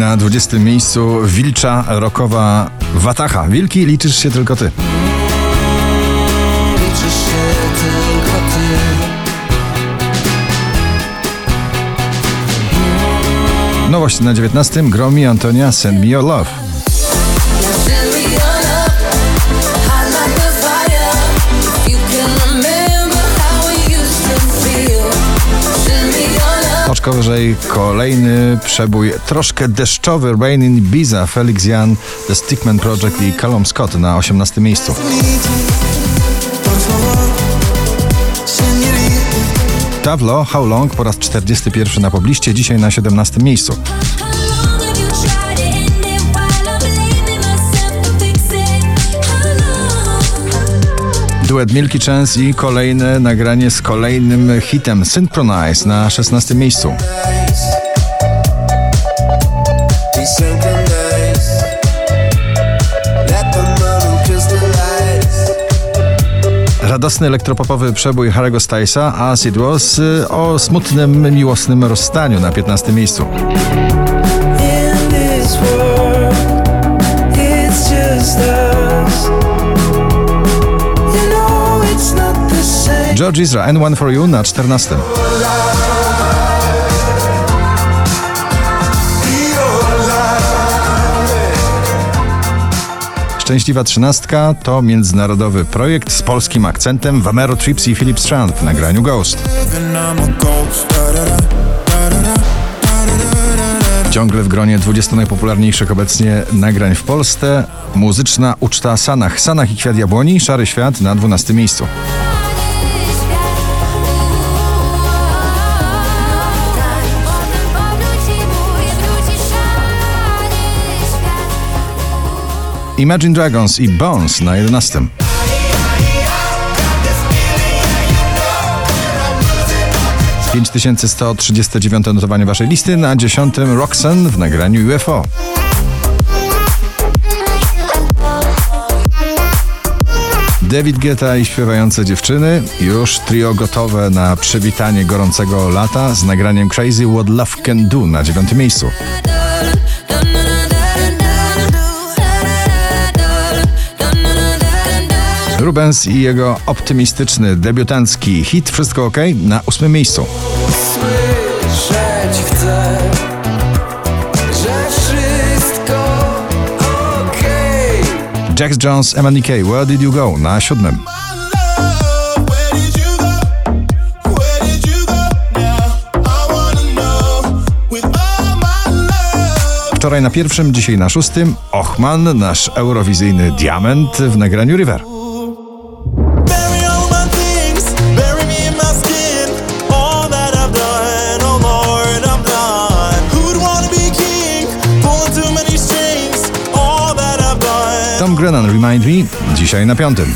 Na 20 miejscu wilcza rokowa Watacha. Wilki, liczysz się tylko ty. liczysz się tylko ty Nowość na 19. Gromi Antonia Send Me Your Love. Kolejny przebój troszkę deszczowy Rain in Ibiza, Felix Jan, The Stickman Project i Callum Scott na 18 miejscu. Tavlo, How Long po raz 41 na pobliście, dzisiaj na 17 miejscu. Duet Milky Chance i kolejne nagranie z kolejnym hitem Synchronize na 16 miejscu. Radosny elektropopowy przebój Harry'ego Stylesa As It Was y, o smutnym, miłosnym rozstaniu na 15 miejscu. George Ezra, N1 For You na 14. Szczęśliwa trzynastka to międzynarodowy projekt z polskim akcentem Vamero Trips i Philip Strand w nagraniu Ghost. Ciągle w gronie 20 najpopularniejszych obecnie nagrań w Polsce muzyczna uczta Sanach. Sanach i Kwiat Jabłoni, Szary Świat na 12 miejscu. Imagine Dragons i Bones na 11. Pięć 5139 notowanie waszej listy na 10 Roxanne w nagraniu UFO. David Guetta i śpiewające dziewczyny. Już trio gotowe na przywitanie gorącego lata z nagraniem Crazy What Love Can Do na dziewiątym miejscu. Rubens i jego optymistyczny, debiutancki hit Wszystko OK na ósmym miejscu. Słyszeć chcę Że wszystko okej Jax Jones, Where Did You Go na siódmym. Wczoraj na pierwszym, dzisiaj na szóstym. Ochman, nasz eurowizyjny diament w nagraniu River. Grennan, Remind Me, dzisiaj na piątym.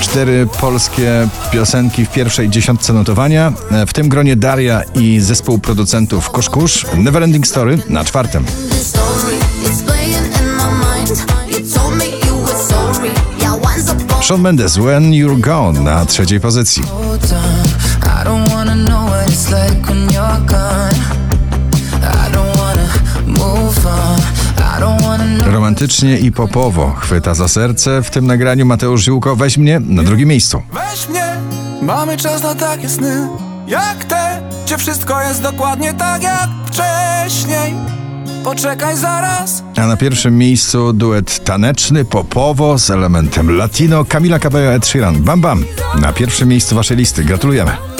Cztery polskie piosenki w pierwszej dziesiątce notowania. W tym gronie Daria i zespół producentów Kuszkusz. Neverending Story na czwartym. Shawn Mendes, When You're Gone na trzeciej pozycji. Know Romantycznie i popowo chwyta za serce. W tym nagraniu Mateusz Ziółko Weź mnie na drugim miejscu. Weź mnie, mamy czas na takie sny Jak te, gdzie wszystko jest dokładnie tak jak wcześniej Poczekaj zaraz A na pierwszym miejscu duet taneczny, popowo z elementem latino Camila Cabello Ed Sheeran. Bam Bam. Na pierwszym miejscu waszej listy. Gratulujemy.